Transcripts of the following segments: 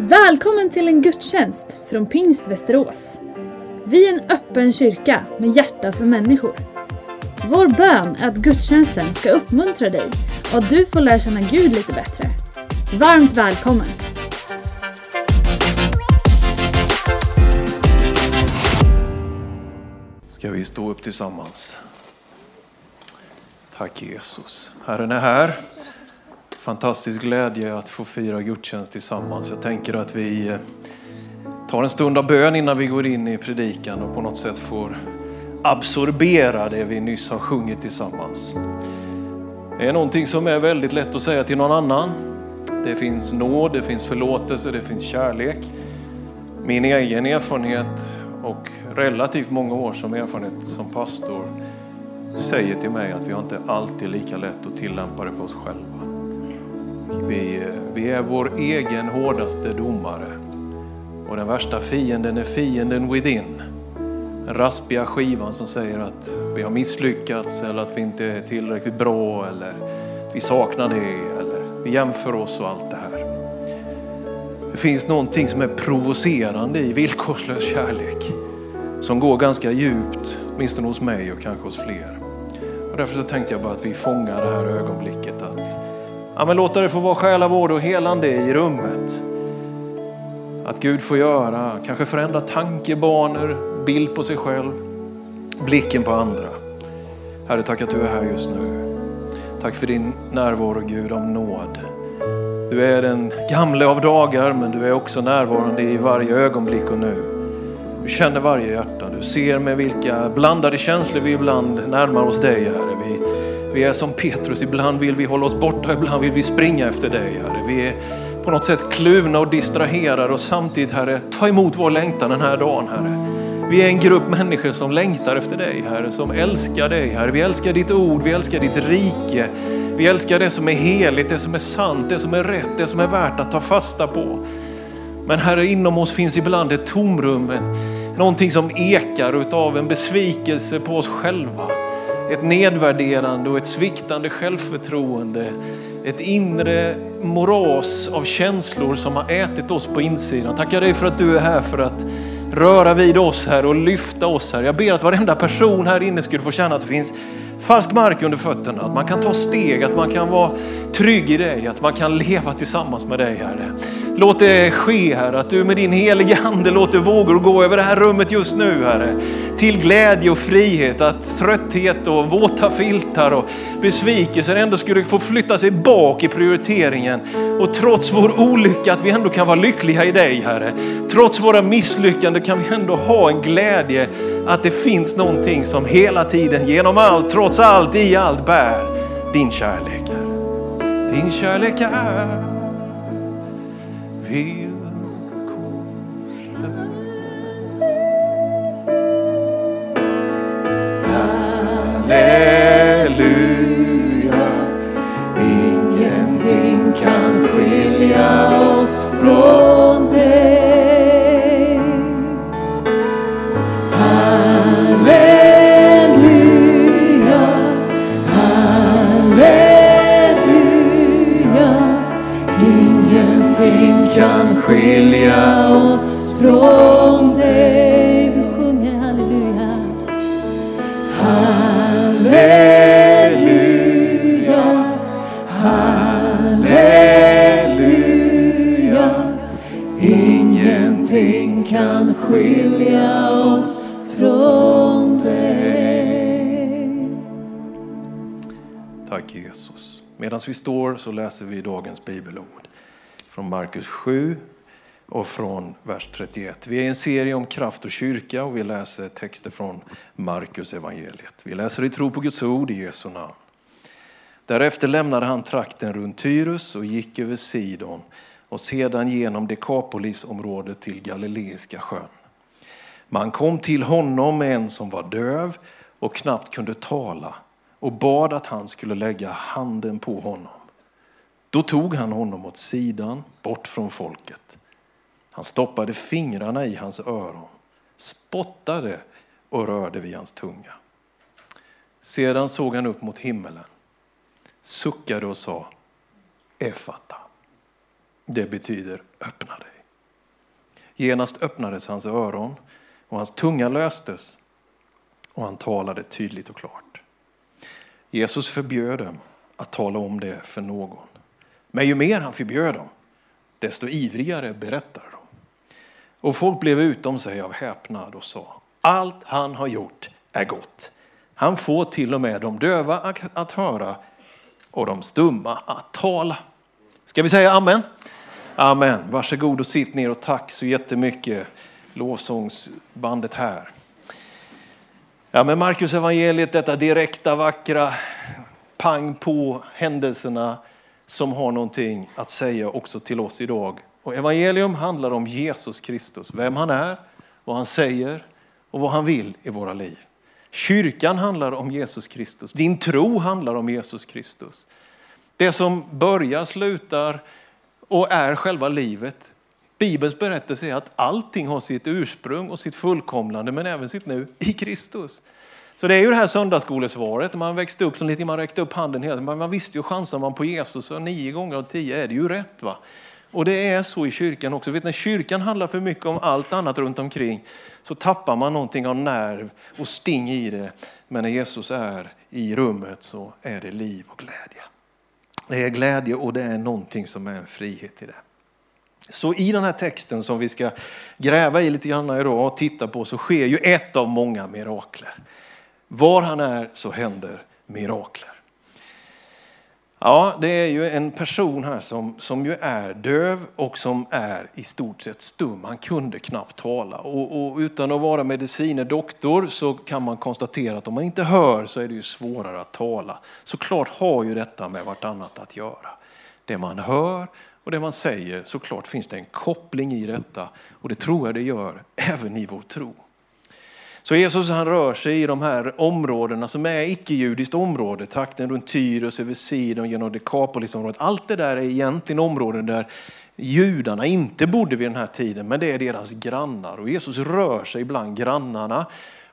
Välkommen till en gudstjänst från Pingst Västerås. Vi är en öppen kyrka med hjärta för människor. Vår bön är att gudstjänsten ska uppmuntra dig och att du får lära känna Gud lite bättre. Varmt välkommen! Ska vi stå upp tillsammans? Tack Jesus. Herren är här. Fantastisk glädje att få fira gudstjänst tillsammans. Jag tänker att vi eh, tar en stund av bön innan vi går in i predikan och på något sätt får absorbera det vi nyss har sjungit tillsammans. Det är någonting som är väldigt lätt att säga till någon annan. Det finns nåd, det finns förlåtelse, det finns kärlek. Min egen erfarenhet och relativt många år som erfarenhet som pastor säger till mig att vi har inte alltid lika lätt att tillämpa det på oss själva. Vi, vi är vår egen hårdaste domare. Och den värsta fienden är fienden within. Den raspiga skivan som säger att vi har misslyckats eller att vi inte är tillräckligt bra eller att vi saknar det eller vi jämför oss och allt det här. Det finns någonting som är provocerande i villkorslös kärlek som går ganska djupt, åtminstone hos mig och kanske hos fler. Och därför så tänkte jag bara att vi fångar det här ögonblicket att ja, men låta det få vara själavård och helande i rummet. Att Gud får göra, kanske förändra tankebanor, bild på sig själv, blicken på andra. Herre, tack att du är här just nu. Tack för din närvaro Gud av nåd. Du är den gamle av dagar men du är också närvarande i varje ögonblick och nu. Du känner varje hjärta. Du ser med vilka blandade känslor vi ibland närmar oss dig Herre. Vi, vi är som Petrus, ibland vill vi hålla oss borta, ibland vill vi springa efter dig Herre. Vi är på något sätt kluvna och distraherade och samtidigt Herre, ta emot vår längtan den här dagen Herre. Vi är en grupp människor som längtar efter dig Herre, som älskar dig Herre. Vi älskar ditt ord, vi älskar ditt rike. Vi älskar det som är heligt, det som är sant, det som är rätt, det som är värt att ta fasta på. Men Herre, inom oss finns ibland ett tomrum, någonting som ekar utav en besvikelse på oss själva. Ett nedvärderande och ett sviktande självförtroende. Ett inre moras av känslor som har ätit oss på insidan. Tackar dig för att du är här för att röra vid oss här och lyfta oss här. Jag ber att varenda person här inne skulle få känna att det finns fast mark under fötterna, att man kan ta steg, att man kan vara trygg i dig, att man kan leva tillsammans med dig Herre. Låt det ske Herre, att du med din heliga Ande låter vågor gå över det här rummet just nu Herre. Till glädje och frihet, att trötthet och våta filtar och besvikelser ändå skulle få flytta sig bak i prioriteringen. Och trots vår olycka att vi ändå kan vara lyckliga i dig Herre. Trots våra misslyckanden kan vi ändå ha en glädje att det finns någonting som hela tiden genom allt, trots allt, i allt bär din kärlek. Herre. Din kärlek är pilkor. Amen. Vi står så läser vi dagens bibelord från Markus 7 och från vers 31. Vi är i en serie om kraft och kyrka och vi läser texter från Markus evangeliet. Vi läser i tro på Guds ord i Jesu namn. Därefter lämnade han trakten runt Tyrus och gick över Sidon och sedan genom Dekapolisområdet till Galileiska sjön. Man kom till honom med en som var döv och knappt kunde tala och bad att han skulle lägga handen på honom. Då tog han honom åt sidan, bort från folket. Han stoppade fingrarna i hans öron, spottade och rörde vid hans tunga. Sedan såg han upp mot himmelen, suckade och sa Efata. Det betyder öppna dig. Genast öppnades hans öron och hans tunga löstes och han talade tydligt och klart. Jesus förbjöd dem att tala om det för någon. Men ju mer han förbjöd dem, desto ivrigare berättade de. Och folk blev utom sig av häpnad och sa, allt han har gjort är gott. Han får till och med de döva att höra och de stumma att tala. Ska vi säga amen? Amen. Varsågod och sitt ner och tack så jättemycket lovsångsbandet här. Ja, men Markus evangeliet, detta direkta, vackra, pang på händelserna som har någonting att säga också till oss idag. Och evangelium handlar om Jesus Kristus, vem han är, vad han säger och vad han vill i våra liv. Kyrkan handlar om Jesus Kristus. Din tro handlar om Jesus Kristus. Det som börjar, slutar och är själva livet. Bibelns berättelse är att allting har sitt ursprung och sitt fullkomnande, men även sitt nu, i Kristus. Så det är ju det här söndagsskolesvaret, man växte upp som lite, man räckte upp handen hela tiden. Man visste ju chansen man på Jesus, och nio gånger av tio är det ju rätt. va. Och det är så i kyrkan också. Vet, när kyrkan handlar för mycket om allt annat runt omkring så tappar man någonting av nerv och sting i det. Men när Jesus är i rummet så är det liv och glädje. Det är glädje och det är någonting som är en frihet i det. Så i den här texten som vi ska gräva i lite grann idag och titta på så sker ju ett av många mirakler. Var han är så händer mirakler. Ja, det är ju en person här som, som ju är döv och som är i stort sett stum. Han kunde knappt tala. Och, och, utan att vara medicine doktor så kan man konstatera att om man inte hör så är det ju svårare att tala. Såklart har ju detta med vartannat att göra. Det man hör och det man säger, såklart finns det en koppling i detta. Och det tror jag det gör även i vår tro. Så Jesus han rör sig i de här områdena som är icke-judiskt område, takten runt Tyros, över Sidon, genom Dekapolisområdet. Allt det där är egentligen områden där judarna inte bodde vid den här tiden, men det är deras grannar. Och Jesus rör sig bland grannarna.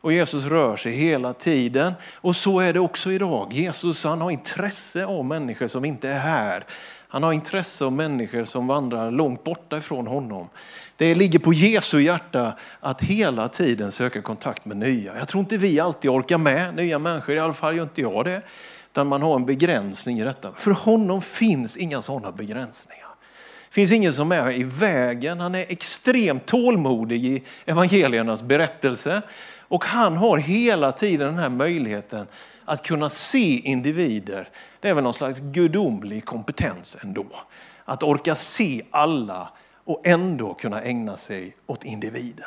Och Jesus rör sig hela tiden. Och så är det också idag. Jesus han har intresse av människor som inte är här. Han har intresse av människor som vandrar långt borta ifrån honom. Det ligger på Jesu hjärta att hela tiden söka kontakt med nya. Jag tror inte vi alltid orkar med nya människor, i alla fall gör inte jag det. Utan man har en begränsning i detta. För honom finns inga sådana begränsningar. Det finns ingen som är i vägen. Han är extremt tålmodig i evangeliernas berättelse. Och han har hela tiden den här möjligheten att kunna se individer. Det är väl någon slags gudomlig kompetens ändå. Att orka se alla och ändå kunna ägna sig åt individen.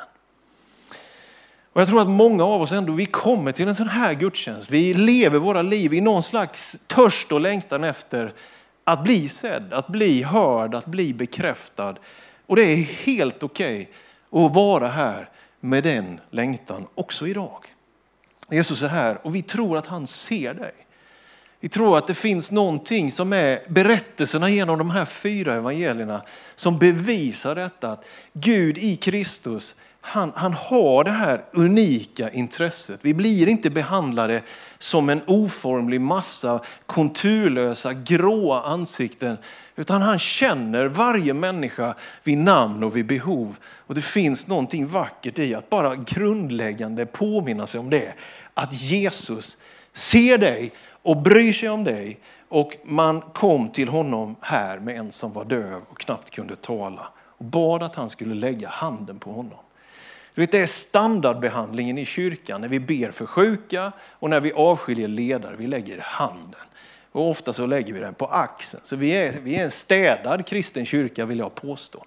Och jag tror att många av oss ändå, vi kommer till en sån här gudstjänst. Vi lever våra liv i någon slags törst och längtan efter att bli sedd, att bli hörd, att bli bekräftad. Och det är helt okej okay att vara här med den längtan också idag. Jesus är här och vi tror att han ser dig. Vi tror att det finns någonting som är berättelserna genom de här fyra evangelierna som bevisar detta att Gud i Kristus, han, han har det här unika intresset. Vi blir inte behandlade som en oformlig massa konturlösa gråa ansikten utan han känner varje människa vid namn och vid behov. Och det finns någonting vackert i att bara grundläggande påminna sig om det. Att Jesus ser dig och bryr sig om dig. Och man kom till honom här med en som var döv och knappt kunde tala och bad att han skulle lägga handen på honom. Du vet, det är standardbehandlingen i kyrkan när vi ber för sjuka och när vi avskiljer ledare. Vi lägger handen. Och ofta så lägger vi den på axeln. Så vi är, vi är en städad kristen kyrka vill jag påstå.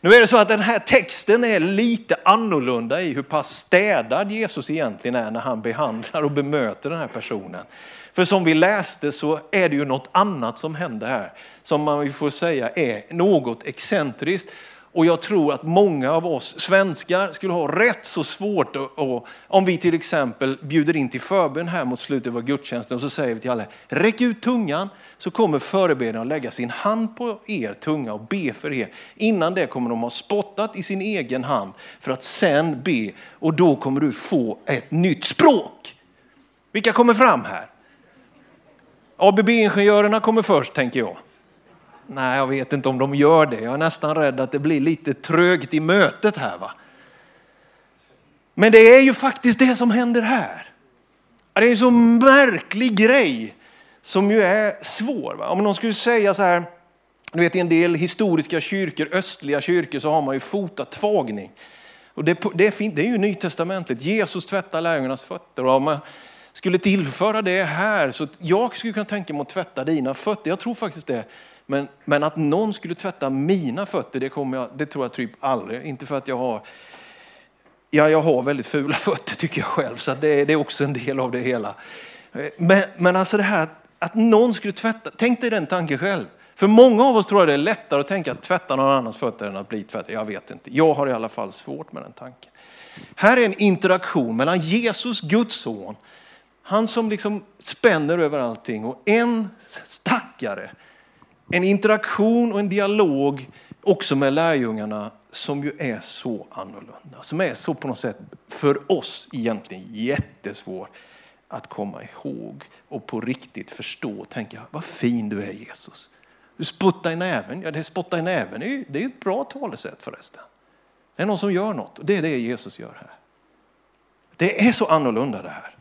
Nu är det så att den här texten är lite annorlunda i hur pass städad Jesus egentligen är när han behandlar och bemöter den här personen. För som vi läste så är det ju något annat som händer här. Som man får säga är något excentriskt. Och jag tror att många av oss svenskar skulle ha rätt så svårt att, om vi till exempel bjuder in till förbön här mot slutet av gudstjänsten och så säger vi till alla, räck ut tungan så kommer förebedjaren att lägga sin hand på er tunga och be för er. Innan det kommer de ha spottat i sin egen hand för att sen be och då kommer du få ett nytt språk. Vilka kommer fram här? ABB-ingenjörerna kommer först tänker jag. Nej, jag vet inte om de gör det. Jag är nästan rädd att det blir lite trögt i mötet här. va. Men det är ju faktiskt det som händer här. Det är en så märklig grej som ju är svår. Va? Om någon skulle säga så här, du vet i en del historiska kyrkor, östliga kyrkor, så har man ju fotatvagning. Och det, det, är fint, det är ju nytestamentligt. Jesus tvättar lärjungarnas fötter. Och om man skulle tillföra det här, så jag skulle kunna tänka mig att tvätta dina fötter. Jag tror faktiskt det. Men, men att någon skulle tvätta mina fötter, det, kommer jag, det tror jag typ aldrig. Inte för att jag har Ja, jag har väldigt fula fötter tycker jag själv, så det, det, är också en del av det hela. Men, men alltså det här att någon skulle tvätta, tänk dig den tanken själv. För många av oss tror jag det är lättare att tänka att tvätta någon annans fötter än att bli tvättad. Jag vet inte. Jag har i alla fall svårt med den tanken. Här är en interaktion mellan Jesus, Guds son, han som liksom spänner över allting och en stackare. En interaktion och en dialog också med lärjungarna som ju är så annorlunda. Som är så på något sätt för oss egentligen jättesvår att komma ihåg och på riktigt förstå och tänka, vad fin du är Jesus. Du spottar i näven, ja det spotta i näven det är ett bra talesätt förresten. Det är någon som gör något och det är det Jesus gör här. Det är så annorlunda det här.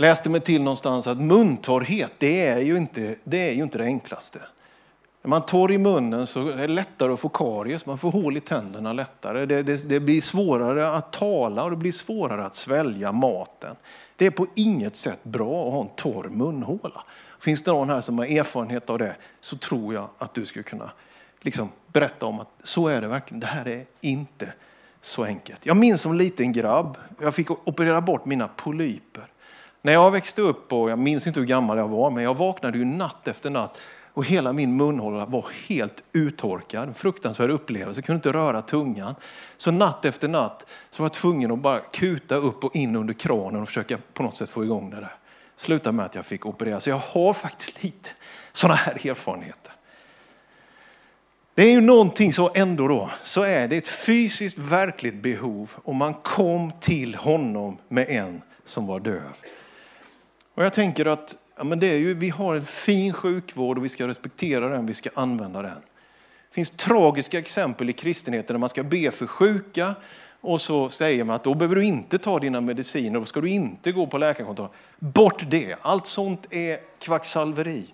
Läste mig till någonstans att muntorrhet, det är ju inte det, är ju inte det enklaste. Är man torr i munnen så är det lättare att få karies, man får hål i tänderna lättare. Det, det, det, blir svårare att tala och det blir svårare att svälja maten. Det är på inget sätt bra att ha en torr munhåla. Finns det någon här som har erfarenhet av det så tror jag att du skulle kunna liksom berätta om att så är det verkligen. Det här är inte så enkelt. Jag minns som liten grabb, jag fick operera bort mina polyper. När jag växte upp, och jag minns inte hur gammal jag var, men jag vaknade ju natt efter natt och hela min munhåla var helt uttorkad. En fruktansvärd upplevelse, jag kunde inte röra tungan. Så natt efter natt så var jag tvungen att bara kuta upp och in under kranen och försöka på något sätt få igång det där. Slutade med att jag fick operera. Så jag har faktiskt lite sådana här erfarenheter. Det är ju någonting så ändå då, så är det ett fysiskt verkligt behov och man kom till honom med en som var döv. Och jag tänker att Ja, men det är ju, vi har en fin sjukvård och vi ska respektera den, vi ska använda den. Det finns tragiska exempel i kristenheten där man ska be för sjuka och så säger man att då behöver du inte ta dina mediciner, då ska du inte gå på läkarkontroll. Bort det, allt sånt är kvacksalveri.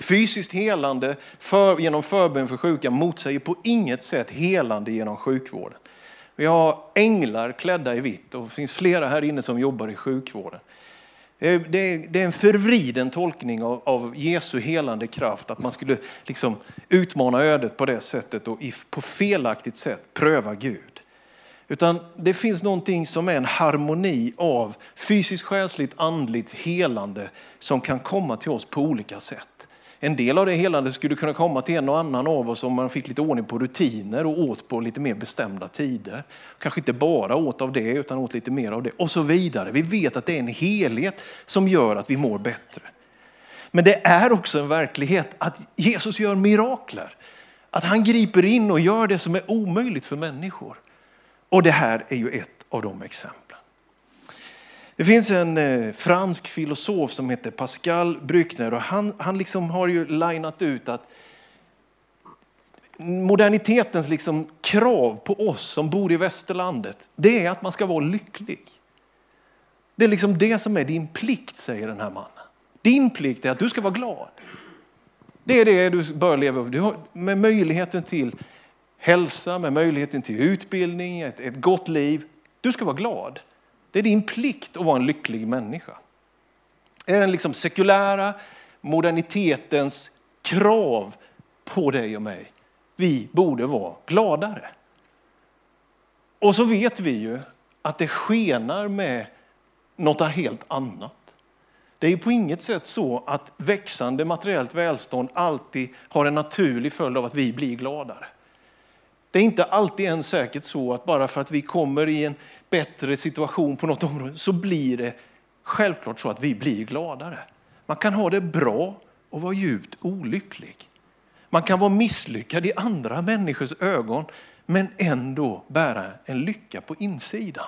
Fysiskt helande för, genom förbön för sjuka motsäger på inget sätt helande genom sjukvården. Vi har änglar klädda i vitt och det finns flera här inne som jobbar i sjukvården. Eh, det är, en förvriden tolkning av, av Jesu helande kraft, att man skulle liksom utmana ödet på det sättet och på felaktigt sätt pröva Gud. Utan det finns någonting som är en harmoni av fysiskt, själsligt, andligt helande som kan komma till oss på olika sätt. En del av det helande skulle kunna komma till en och annan av oss om man fick lite ordning på rutiner och åt på lite mer bestämda tider. Kanske inte bara åt av det utan åt lite mer av det och så vidare. Vi vet att det är en helhet som gör att vi mår bättre. Men det är också en verklighet att Jesus gör mirakler. Att han griper in och gör det som är omöjligt för människor. Och det här är ju ett av de exemplen. Det finns en eh, fransk filosof som heter Pascal Brückner och han, han liksom har ju linat ut att modernitetens liksom krav på oss som bor i västerlandet, det är att man ska vara lycklig. Det är liksom det som är din plikt, säger den här mannen. Din plikt är att du ska vara glad. Det är det du bör leva Du har, med möjligheten till hälsa, med möjligheten till utbildning, ett, ett gott liv. Du ska vara glad. Det är din plikt att vara en lycklig människa. Det är den liksom sekulära modernitetens krav på dig och mig. Vi borde vara gladare. Och så vet vi ju att det skenar med något helt annat. Det är på inget sätt så att växande materiellt välstånd alltid har en naturlig följd av att vi blir gladare. Det är inte alltid ens säkert så att bara för att vi kommer i en bättre situation på något område så blir det självklart så att vi blir gladare. Man kan ha det bra och vara djupt olycklig. Man kan vara misslyckad i andra människors ögon men ändå bära en lycka på insidan.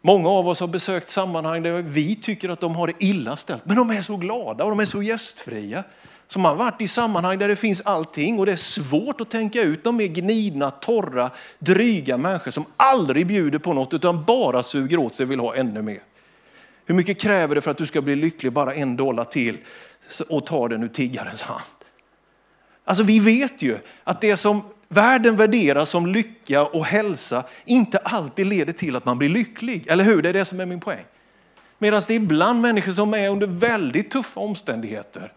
Många av oss har besökt sammanhang där vi tycker att de har det illa ställt, men de är så glada och de är så gästfria. Som har varit i sammanhang där det finns allting och det är svårt att tänka ut. De är gnidna, torra, dryga människor som aldrig bjuder på något utan bara suger åt sig och vill ha ännu mer. Hur mycket kräver det för att du ska bli lycklig bara en dollar till och ta den ur tiggarens hand? Alltså vi vet ju att det som världen värderar som lycka och hälsa inte alltid leder till att man blir lycklig. Eller hur? Det är det som är min poäng. Medan det är ibland människor som är under väldigt tuffa omständigheter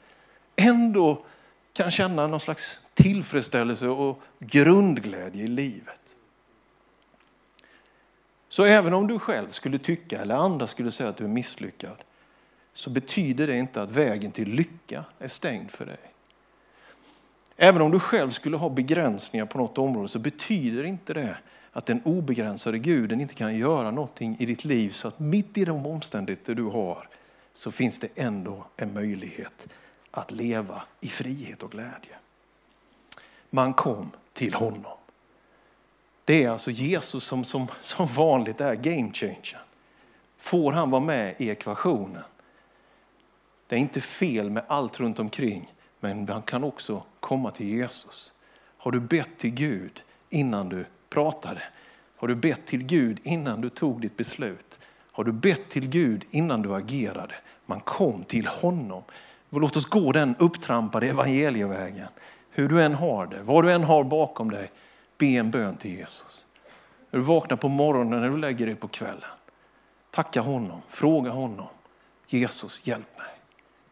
ändå kan känna någon slags tillfredsställelse och grundglädje i livet. Så även om du själv skulle tycka, eller andra skulle säga att du är misslyckad, så betyder det inte att vägen till lycka är stängd för dig. Även om du själv skulle ha begränsningar på något område så betyder inte det att den obegränsade guden inte kan göra någonting i ditt liv så att mitt i de omständigheter du har så finns det ändå en möjlighet att leva i frihet och glädje. Man kom till honom. Det är alltså Jesus som, som, som vanligt är game changer. Får han vara med i ekvationen? Det är inte fel med allt runt omkring, men man kan också komma till Jesus. Har du bett till Gud innan du pratade? Har du bett till Gud innan du tog ditt beslut? Har du bett till Gud innan du agerade? Man kom till honom. Låt oss gå den upptrampade evangelievägen. Hur du än har det, vad du än har bakom dig, be en bön till Jesus. När du vaknar på morgonen, när du lägger dig på kvällen. Tacka honom, fråga honom. Jesus, hjälp mig.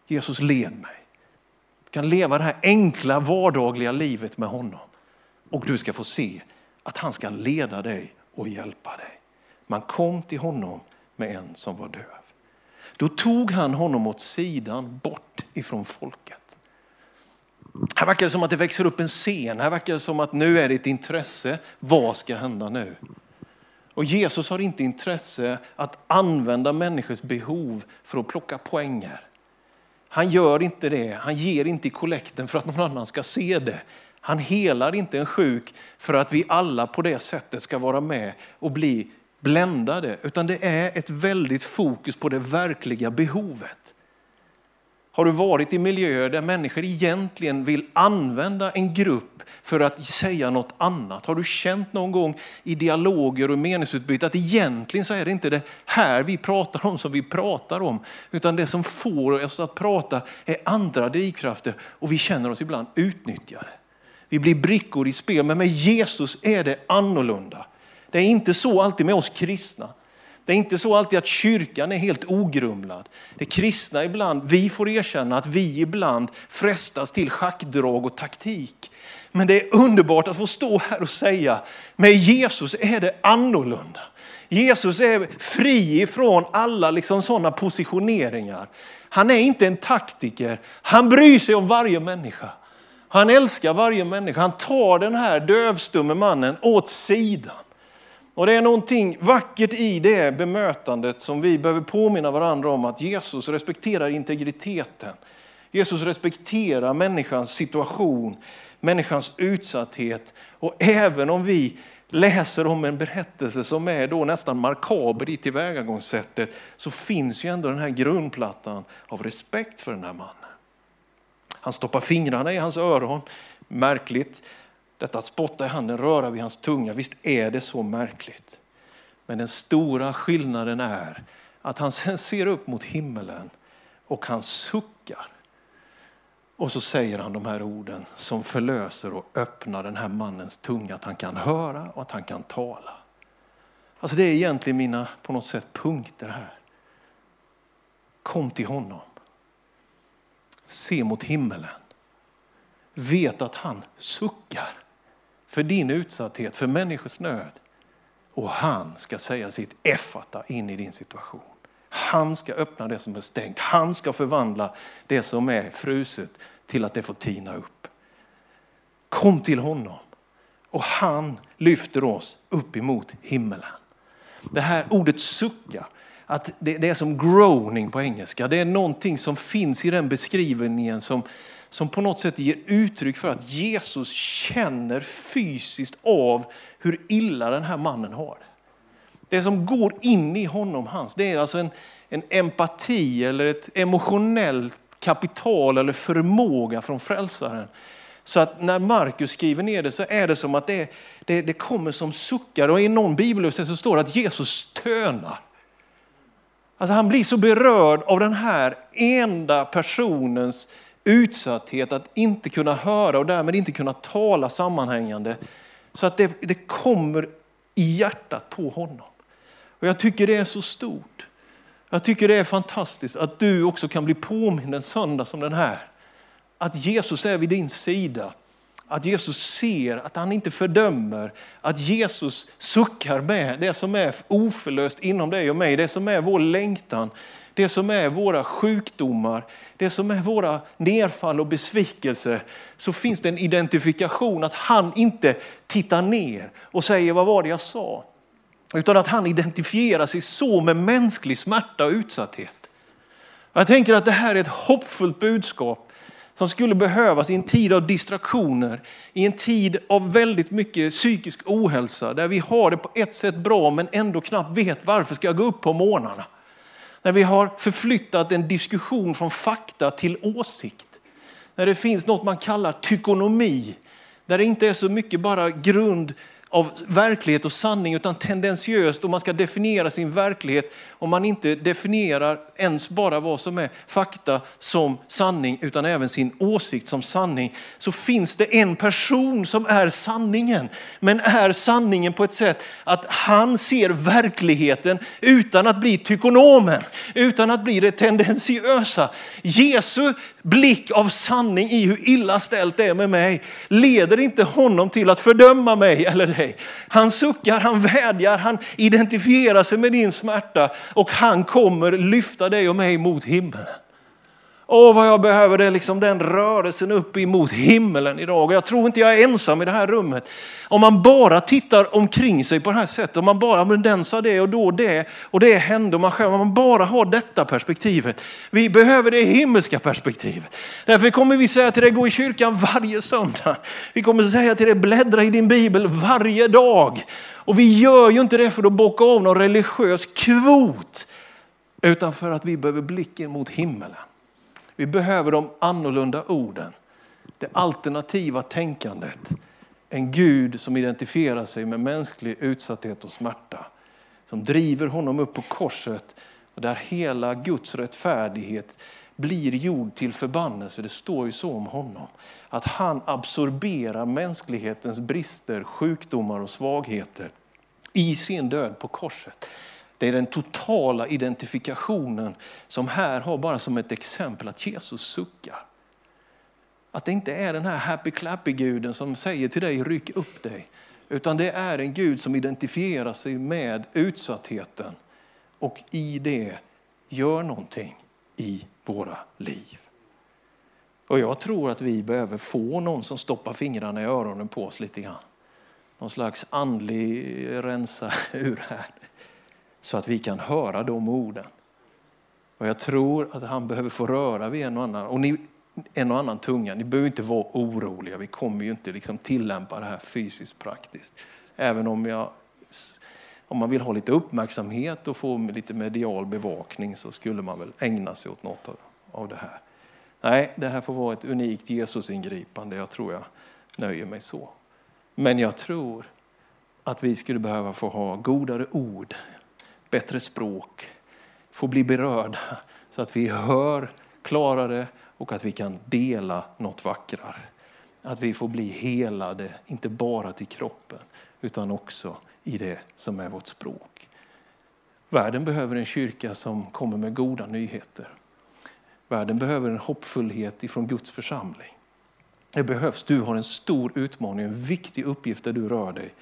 Jesus, led mig. Du kan leva det här enkla vardagliga livet med honom. Och du ska få se att han ska leda dig och hjälpa dig. Man kom till honom med en som var döv. Då tog han honom åt sidan bort ifrån folket. Här verkar det som att det växer upp en scen. Här verkar det som att nu är det ett intresse. Vad ska hända nu? Och Jesus har inte intresse att använda människors behov för att plocka poänger. Han gör inte det. Han ger inte i kollekten för att någon annan ska se det. Han helar inte en sjuk för att vi alla på det sättet ska vara med och bli bländade. Utan det är ett väldigt fokus på det verkliga behovet. Har du varit i miljöer där människor egentligen vill använda en grupp för att säga något annat? Har du känt någon gång i dialoger och meningsutbyte att egentligen så är det inte det här vi pratar om som vi pratar om, utan det som får oss att prata är andra drivkrafter och vi känner oss ibland utnyttjade. Vi blir brickor i spel, men med Jesus är det annorlunda. Det är inte så alltid med oss kristna. Det är inte så alltid att kyrkan är helt ogrumlad. Det kristna ibland, vi får erkänna att vi ibland frestas till schackdrag och taktik. Men det är underbart att få stå här och säga, med Jesus är det annorlunda. Jesus är fri ifrån alla liksom sådana positioneringar. Han är inte en taktiker, han bryr sig om varje människa. Han älskar varje människa. Han tar den här dövstumme mannen åt sidan. Och det är någonting vackert i det bemötandet som vi behöver påminna varandra om att Jesus respekterar integriteten. Jesus respekterar människans situation, människans utsatthet. Och även om vi läser om en berättelse som är då nästan markaber i tillvägagångssättet så finns ju ändå den här grundplattan av respekt för den här mannen. Han stoppar fingrarna i hans öron, märkligt. Detta att spotta i handen, röra vid hans tunga, visst är det så märkligt. Men den stora skillnaden är att han sen ser upp mot himmelen och han suckar. Och så säger han de här orden som förlöser och öppnar den här mannens tunga, att han kan höra och att han kan tala. Alltså det är egentligen mina på något sätt punkter här. Kom till honom. Se mot himmelen. Vet att han suckar för din utsatthet, för människors nöd. Och han ska säga sitt effata in i din situation. Han ska öppna det som är stängt. Han ska förvandla det som är fruset till att det får tina upp. Kom till honom och han lyfter oss upp emot himmelen. Det här ordet sucka, att det, det är som groaning på engelska. Det är någonting som finns i den beskrivningen som, som på något sätt ger uttryck för att Jesus känner fysiskt av hur illa den här mannen har det. Det som går in i honom, hans, det är alltså en, en empati eller ett emotionellt kapital eller förmåga från frälsaren. Så att när Markus skriver ner det så är det som att det, det, det kommer som suckar och i någon bibelöversättning så står det att Jesus stönar. Alltså han blir så berörd av den här enda personens utsatthet att inte kunna höra och därmed inte kunna tala sammanhängande. Så att det, det kommer i hjärtat på honom. Och Jag tycker det är så stort. Jag tycker det är fantastiskt att du också kan bli påmind en söndag som den här. Att Jesus är vid din sida. Att Jesus ser, att han inte fördömer. Att Jesus suckar med det som är oförlöst inom dig och mig. Det som är vår längtan. Det som är våra sjukdomar. Det som är våra nedfall och besvikelse. Så finns det en identifikation att han inte tittar ner och säger vad var det jag sa. Utan att han identifierar sig så med mänsklig smärta och utsatthet. Jag tänker att det här är ett hoppfullt budskap som skulle behövas i en tid av distraktioner, i en tid av väldigt mycket psykisk ohälsa, där vi har det på ett sätt bra men ändå knappt vet varför ska jag gå upp på morgnarna. När vi har förflyttat en diskussion från fakta till åsikt. När det finns något man kallar tykonomi, där det inte är så mycket bara grund av verklighet och sanning utan tendensiöst och man ska definiera sin verklighet om man inte definierar ens bara vad som är fakta som sanning utan även sin åsikt som sanning. Så finns det en person som är sanningen. Men är sanningen på ett sätt att han ser verkligheten utan att bli tykonomen, utan att bli det tendensiösa. Jesu blick av sanning i hur illa ställt det är med mig leder inte honom till att fördöma mig eller dig. Han suckar, han vädjar, han identifierar sig med din smärta och han kommer lyfta dig och mig mot himlen. Åh, vad jag behöver det liksom den rörelsen upp emot himmelen idag. Och jag tror inte jag är ensam i det här rummet. Om man bara tittar omkring sig på det här sättet, om man bara, men den sa det och då det och det hände och man själv, om man bara har detta perspektivet. Vi behöver det himmelska perspektivet. Därför kommer vi säga till dig, gå i kyrkan varje söndag. Vi kommer säga till dig, bläddra i din bibel varje dag. Och vi gör ju inte det för att bocka av någon religiös kvot, utan för att vi behöver blicken mot himmelen. Vi behöver de annorlunda orden. Det alternativa tänkandet. En Gud som identifierar sig med mänsklig utsatthet och smärta. Som driver honom upp på korset och där hela Guds rättfärdighet blir gjord till förbannelse. Det står ju så om honom. Att han absorberar mänsklighetens brister, sjukdomar och svagheter i sin död på korset. Det är den totala identifikationen som här har bara som ett exempel att Jesus suckar. Att det inte är den här happy clappy guden som säger till dig ryck upp dig. Utan det är en Gud som identifierar sig med utsattheten och i det gör någonting i våra liv. Och jag tror att vi behöver få någon som stoppar fingrarna i öronen på oss lite grann. Någon slags andlig rensa ur här så att vi kan höra de orden. Och jag tror att han behöver få röra vid en och annan, och ni, en och annan tunga. Ni behöver inte vara oroliga, vi kommer ju inte liksom tillämpa det här fysiskt praktiskt. Även om, jag, om man vill ha lite uppmärksamhet och få lite medial bevakning så skulle man väl ägna sig åt något av, av det här. Nej, det här får vara ett unikt Jesusingripande. Jag tror jag nöjer mig så. Men jag tror att vi skulle behöva få ha godare ord bättre språk, få bli berörda så att vi hör klarare och att vi kan dela något vackrare. Att vi får bli helade, inte bara till kroppen utan också i det som är vårt språk. Världen behöver en kyrka som kommer med goda nyheter. Världen behöver en hoppfullhet ifrån Guds församling. Det behövs. Du har en stor utmaning, en viktig uppgift där du rör dig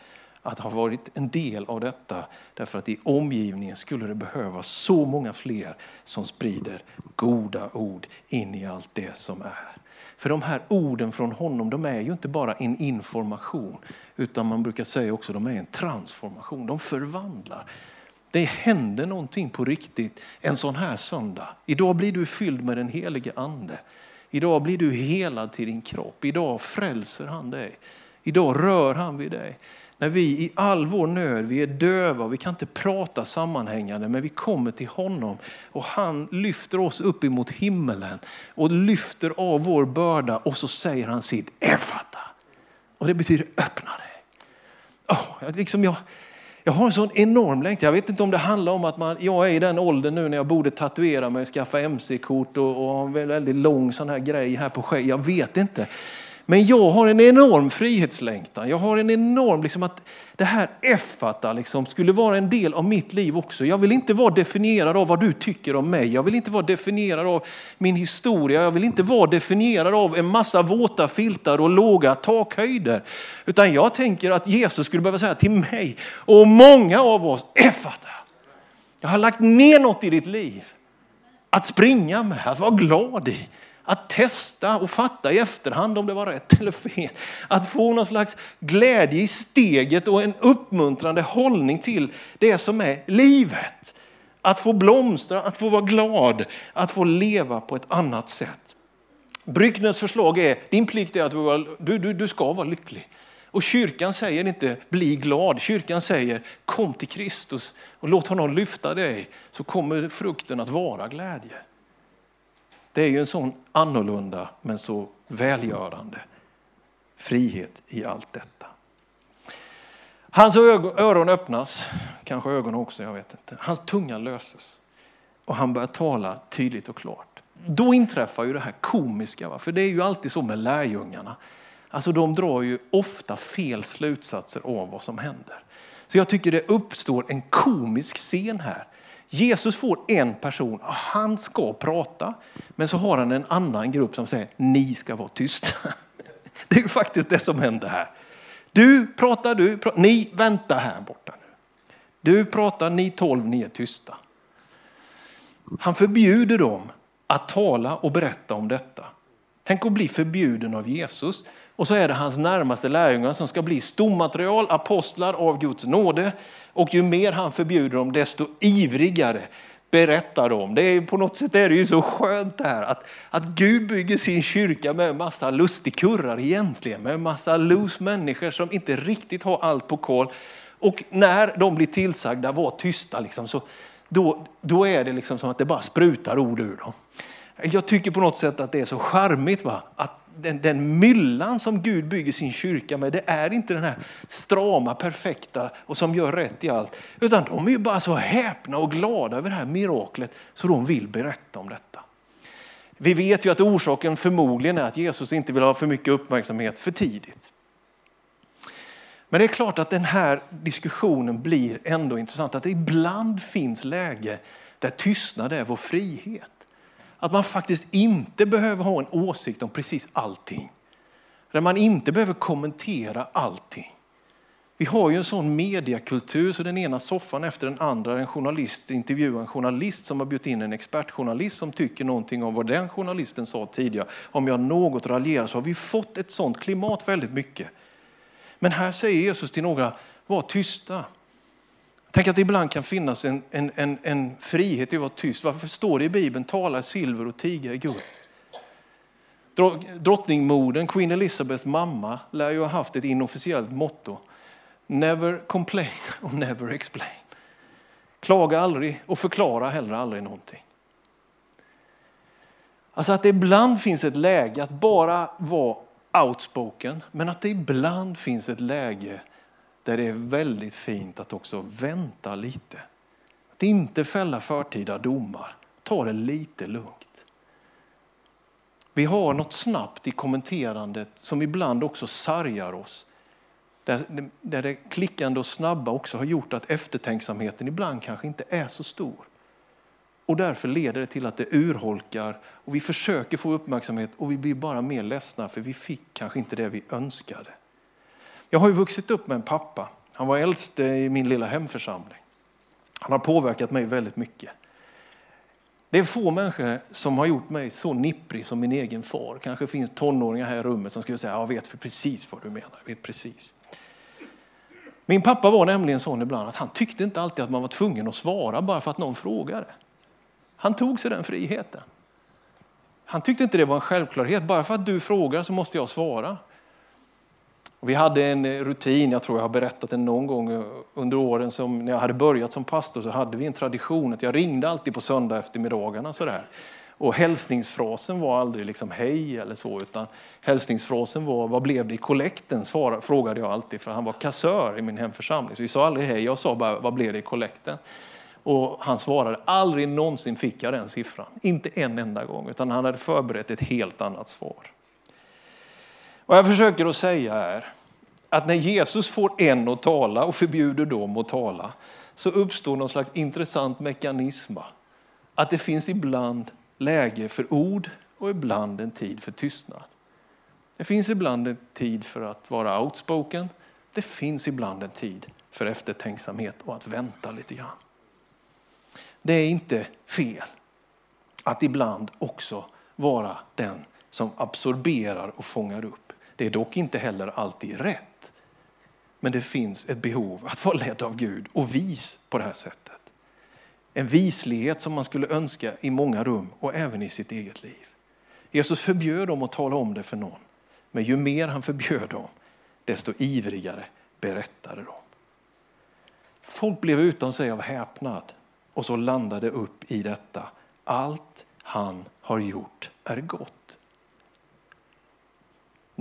att ha varit en del av detta. Därför att i omgivningen skulle det behövas så många fler som sprider goda ord in i allt det som är. För de här orden från honom, de är ju inte bara en information, utan man brukar säga också att de är en transformation. De förvandlar. Det händer någonting på riktigt en sån här söndag. Idag blir du fylld med den helige ande. Idag blir du helad till din kropp. Idag frälser han dig. Idag rör han vid dig. När vi i all vår nöd, vi är döva, och vi kan inte prata sammanhängande, men vi kommer till honom och han lyfter oss upp emot himmelen och lyfter av vår börda och så säger han sitt Efata. Och det betyder öppna dig. Oh, liksom jag, jag har en sån enorm längtan. Jag vet inte om det handlar om att man, jag är i den åldern nu när jag borde tatuera mig, skaffa mc-kort och, och ha en väldigt lång sån här grej här på skägget. Jag vet inte. Men jag har en enorm frihetslängtan. Jag har en enorm, liksom att det här effata liksom skulle vara en del av mitt liv också. Jag vill inte vara definierad av vad du tycker om mig. Jag vill inte vara definierad av min historia. Jag vill inte vara definierad av en massa våta filtar och låga takhöjder. Utan jag tänker att Jesus skulle behöva säga till mig och många av oss, effata. Jag har lagt ner något i ditt liv. Att springa med, att vara glad i. Att testa och fatta i efterhand om det var rätt eller fel. Att få någon slags glädje i steget och en uppmuntrande hållning till det som är livet. Att få blomstra, att få vara glad, att få leva på ett annat sätt. Bryggners förslag är, din plikt är att du, du, du ska vara lycklig. Och kyrkan säger inte bli glad, kyrkan säger kom till Kristus och låt honom lyfta dig så kommer frukten att vara glädje. Det är ju en sån annorlunda men så välgörande frihet i allt detta. Hans öron öppnas, kanske ögon också, jag vet inte. Hans tunga löses och han börjar tala tydligt och klart. Då inträffar ju det här komiska, va? för det är ju alltid så med lärjungarna. Alltså de drar ju ofta fel slutsatser av vad som händer. Så jag tycker det uppstår en komisk scen här Jesus får en person och han ska prata. Men så har han en annan grupp som säger ni ska vara tysta. Det är faktiskt det som händer här. Du pratar, du pratar, ni vänta här borta nu. Du pratar, ni tolv, ni är tysta. Han förbjuder dem att tala och berätta om detta. Tänk att bli förbjuden av Jesus. Och så är det hans närmaste lärjungar som ska bli stommaterial, apostlar av Guds nåde. Och ju mer han förbjuder dem, desto ivrigare berättar de. Det är, på något sätt är det ju så skönt det här att, att Gud bygger sin kyrka med en massa lustigkurrar egentligen. Med en massa loose människor som inte riktigt har allt på koll. Och när de blir tillsagda, var tysta, liksom, så, då, då är det liksom som att det bara sprutar ord ur dem. Jag tycker på något sätt att det är så charmigt va? att den, den myllan som Gud bygger sin kyrka med, det är inte den här strama, perfekta och som gör rätt i allt. Utan de är ju bara så häpna och glada över det här miraklet så de vill berätta om detta. Vi vet ju att orsaken förmodligen är att Jesus inte vill ha för mycket uppmärksamhet för tidigt. Men det är klart att den här diskussionen blir ändå intressant. Att det ibland finns läge där tystnad är vår frihet. Att man faktiskt inte behöver ha en åsikt om precis allting. Där man inte behöver kommentera allting. Vi har ju en sån mediekultur så den ena soffan efter den andra, en journalist intervjuar en journalist som har bjudit in en expertjournalist som tycker någonting om vad den journalisten sa tidigare. Om jag något raljerar så har vi fått ett sånt klimat väldigt mycket. Men här säger Jesus till några, var tysta. Tänk att det ibland kan finnas en, en, en, en frihet i att vara tyst. Varför står det i Bibeln tala silver och tiga i guld? Drottningmodern, Queen Elizabeths mamma, lär ju ha haft ett inofficiellt motto. Never complain och never explain. Klaga aldrig och förklara heller aldrig någonting. Alltså att det ibland finns ett läge att bara vara outspoken, men att det ibland finns ett läge där det är väldigt fint att också vänta lite. Att inte fälla förtida domar. Ta det lite lugnt. Vi har något snabbt i kommenterandet som ibland också sargar oss. Där, där det klickande och snabba också har gjort att eftertänksamheten ibland kanske inte är så stor. Och därför leder det till att det urholkar och vi försöker få uppmärksamhet och vi blir bara mer ledsna för vi fick kanske inte det vi önskade. Jag har ju vuxit upp med en pappa. Han var äldst i min lilla hemförsamling. Han har påverkat mig väldigt mycket. Det är få människor som har gjort mig så nipprig som min egen far. Kanske finns tonåringar här i rummet som skulle säga, jag vet precis vad du menar. Jag vet precis. Min pappa var nämligen sån ibland att han tyckte inte alltid att man var tvungen att svara bara för att någon frågade. Han tog sig den friheten. Han tyckte inte det var en självklarhet. Bara för att du frågar så måste jag svara. Och vi hade en eh, rutin, jag tror jag har berättat det någon gång eh, under åren som när jag hade börjat som pastor så hade vi en tradition att jag ringde alltid på söndag eftermiddagarna sådär. Och hälsningsfrasen var aldrig liksom hej eller så, utan hälsningsfrasen var vad blev det i kollekten? Frågade jag alltid, för han var kassör i min hemförsamling. Så vi sa aldrig hej, jag sa bara vad blev det i kollekten? Och han svarade, aldrig någonsin fick jag den siffran. Inte en enda gång, utan han hade förberett ett helt annat svar. Vad jag försöker att säga är att när Jesus får en att tala och förbjuder dem att tala så uppstår någon slags intressant mekanism. Att det finns ibland läge för ord och ibland en tid för tystnad. Det finns ibland en tid för att vara outspoken. Det finns ibland en tid för eftertänksamhet och att vänta lite grann. Det är inte fel att ibland också vara den som absorberar och fångar upp. Det är dock inte heller alltid rätt. Men det finns ett behov att vara ledd av Gud och vis på det här sättet. En vislighet som man skulle önska i många rum och även i sitt eget liv. Jesus förbjöd dem att tala om det för någon. Men ju mer han förbjöd dem, desto ivrigare berättade de. Folk blev utan sig av häpnad och så landade upp i detta. Allt han har gjort är gott.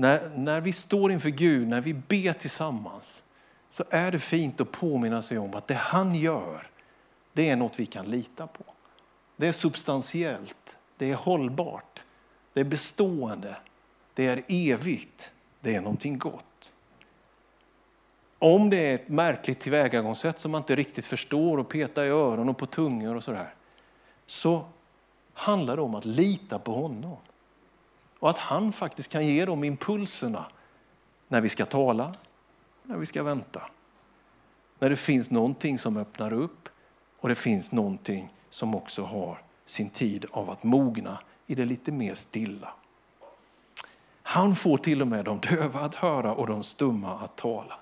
När, när vi står inför Gud, när vi ber tillsammans, så är det fint att påminna sig om att det han gör, det är något vi kan lita på. Det är substantiellt, det är hållbart, det är bestående, det är evigt, det är någonting gott. Om det är ett märkligt tillvägagångssätt som man inte riktigt förstår och petar i öron och på tungor och sådär, så handlar det om att lita på honom. Och att han faktiskt kan ge de impulserna när vi ska tala, när vi ska vänta. När det finns någonting som öppnar upp och det finns någonting som också har sin tid av att mogna i det lite mer stilla. Han får till och med de döva att höra och de stumma att tala.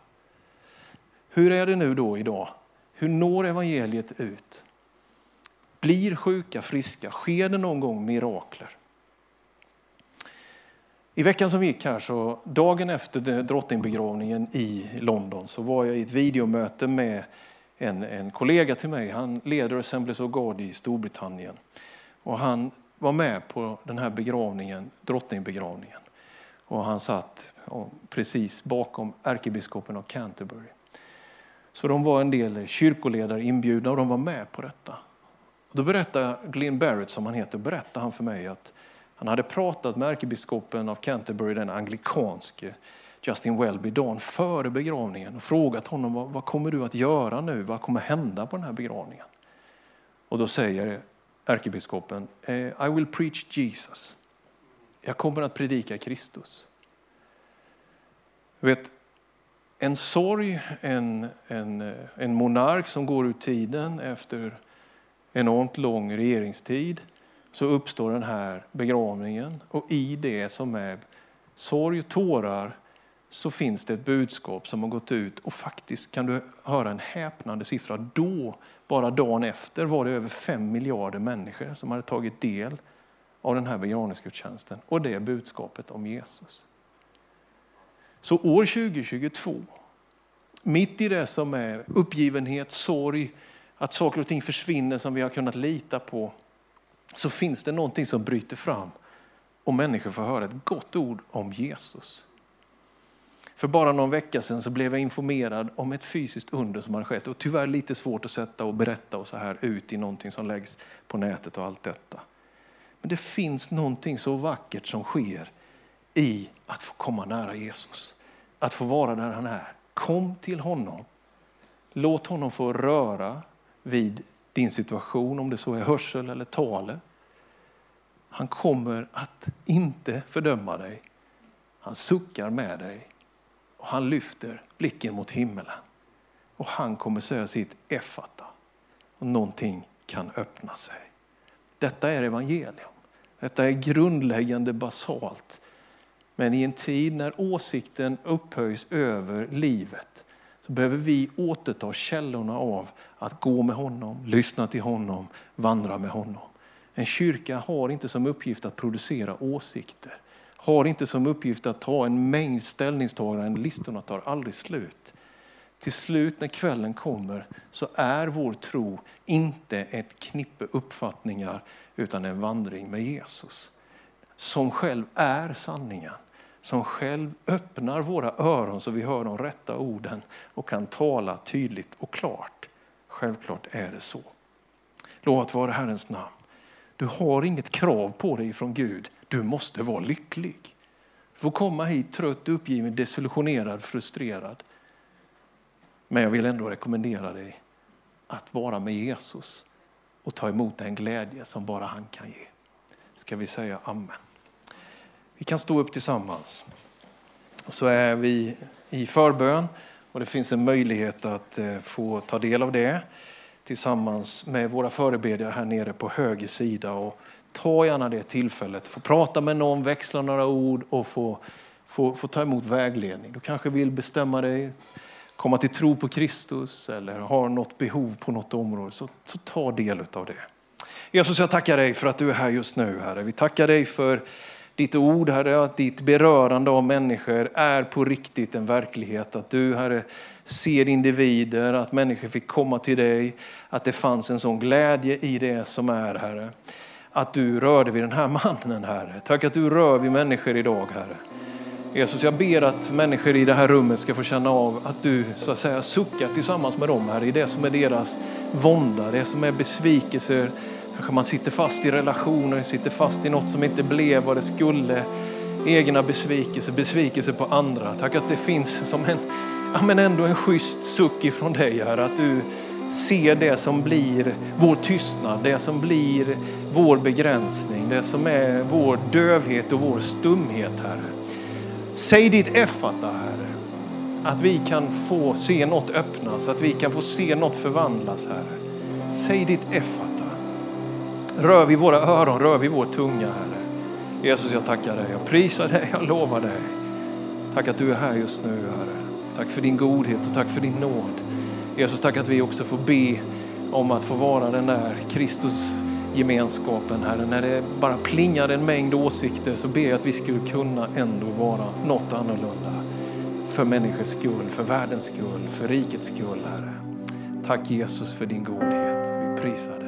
Hur är det nu då idag? Hur når evangeliet ut? Blir sjuka friska? Sker det någon gång mirakler? I veckan som gick här, så dagen efter drottningbegravningen i London, så var jag i ett videomöte med en, en kollega till mig. Han leder Assemblies of God i Storbritannien. Och han var med på den här begravningen, drottningbegravningen. Och han satt precis bakom ärkebiskopen av Canterbury. Så de var en del kyrkoledare inbjudna och de var med på detta. Och då berättade Glenn Barrett, som han heter, berättade han för mig att han hade pratat med ärkebiskopen av Canterbury, den anglikanske Justin Welby, dagen före begravningen och frågat honom vad, vad kommer du att göra nu? Vad kommer hända på den här begravningen? Och då säger ärkebiskopen, eh, I will preach Jesus. Jag kommer att predika Kristus. vet, en sorg, en, en, eh, en monark som går ur tiden efter enormt lång regeringstid så uppstår den här begravningen och i det som är sorg och tårar så finns det ett budskap som har gått ut och faktiskt kan du höra en häpnande siffra. Då, bara dagen efter, var det över 5 miljarder människor som hade tagit del av den här begravningsgudstjänsten och det är budskapet om Jesus. Så år 2022, mitt i det som är uppgivenhet, sorg, att saker och ting försvinner som vi har kunnat lita på, så finns det någonting som bryter fram och människor får höra ett gott ord om Jesus. För bara någon vecka sedan så blev jag informerad om ett fysiskt under som har skett och tyvärr lite svårt att sätta och berätta och så här ut i någonting som läggs på nätet och allt detta. Men det finns någonting så vackert som sker i att få komma nära Jesus. Att få vara där han är. Kom till honom. Låt honom få röra vid din situation, om det så är hörsel eller tale. Han kommer att inte fördöma dig. Han suckar med dig och han lyfter blicken mot himmelen. Och han kommer säga sitt effata. Och någonting kan öppna sig. Detta är evangelium. Detta är grundläggande basalt. Men i en tid när åsikten upphöjs över livet så behöver vi återta källorna av att gå med honom, lyssna till honom, vandra med honom. En kyrka har inte som uppgift att producera åsikter. har inte som uppgift att ta en mängd ställningstaganden. Listorna tar aldrig slut. Till slut när kvällen kommer så är vår tro inte ett knippe uppfattningar utan en vandring med Jesus. Som själv är sanningen. Som själv öppnar våra öron så vi hör de rätta orden och kan tala tydligt och klart. Självklart är det så. Lovat vare Herrens namn. Du har inget krav på dig från Gud. Du måste vara lycklig. Du får komma hit trött, uppgiven, desillusionerad, frustrerad. Men jag vill ändå rekommendera dig att vara med Jesus och ta emot den glädje som bara han kan ge. Ska vi säga amen. Vi kan stå upp tillsammans. Så är vi i förbön och det finns en möjlighet att eh, få ta del av det tillsammans med våra förebedjare här nere på höger sida. Och ta gärna det tillfället, få prata med någon, växla några ord och få, få, få ta emot vägledning. Du kanske vill bestämma dig, komma till tro på Kristus eller har något behov på något område, så, så ta del av det. Jesus, jag tackar dig för att du är här just nu, Herre. Vi tackar dig för ditt ord, Herre, att ditt berörande av människor är på riktigt en verklighet. Att du, Herre, ser individer, att människor fick komma till dig, att det fanns en sån glädje i det som är, Herre. Att du rörde vid den här mannen, Herre. Tack att du rör vid människor idag, Herre. Jesus, jag ber att människor i det här rummet ska få känna av att du så att säga suckar tillsammans med dem, Herre, i det som är deras vånda, det som är besvikelser, Kanske man sitter fast i relationer, sitter fast i något som inte blev vad det skulle. Egna besvikelser, besvikelser på andra. Tack att det finns som en, ja men ändå en schysst suck ifrån dig här. Att du ser det som blir vår tystnad, det som blir vår begränsning, det som är vår dövhet och vår stumhet Herre. Säg ditt effata Herre. Att vi kan få se något öppnas, att vi kan få se något förvandlas Herre. Säg ditt effata. Rör vid våra öron, rör vid vår tunga, Herre. Jesus, jag tackar dig. Jag prisar dig, jag lovar dig. Tack att du är här just nu, Herre. Tack för din godhet och tack för din nåd. Jesus, tack att vi också får be om att få vara den där Kristus gemenskapen, Herre. När det bara plingar en mängd åsikter så ber jag att vi skulle kunna ändå vara något annorlunda. För människors skull, för världens skull, för rikets skull, Herre. Tack Jesus för din godhet. Vi prisar dig.